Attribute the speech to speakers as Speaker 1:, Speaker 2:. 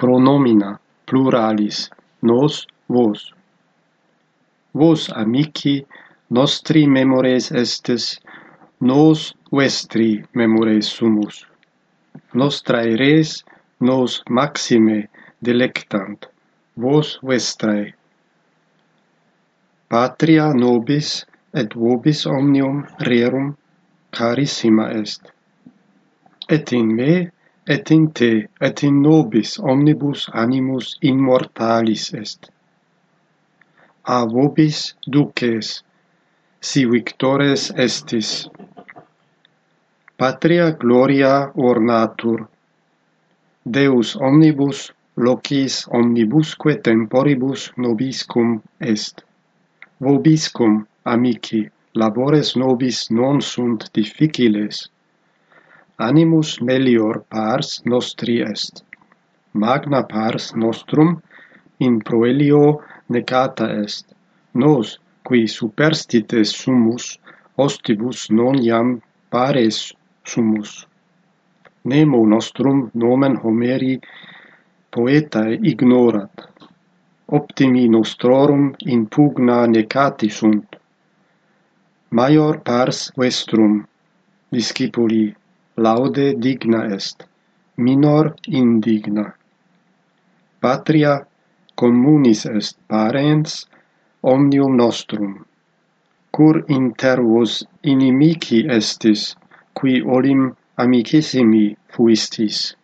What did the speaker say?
Speaker 1: pronomina pluralis nos vos. Vos amici nostri memores estes nos vestri memores sumus. Nostrae res nos maxime delectant vos vestrae patria nobis et vobis omnium rerum carissima est. Et in me et in te, et in nobis omnibus animus immortalis est. A vobis duces, si victores estis. Patria gloria ornatur, Deus omnibus locis omnibusque temporibus nobiscum est. Vobiscum, amici, labores nobis non sunt difficiles, animus melior pars nostri est. Magna pars nostrum in proelio necata est. Nos qui superstites sumus ostibus non iam pares sumus. Nemo nostrum nomen homeri poetae ignorat. Optimi nostrorum in pugna necati sunt. Maior pars vestrum discipuli laude digna est, minor indigna. Patria communis est parens omnium nostrum. Cur inter vos inimici estis, qui olim amicissimi fuistis.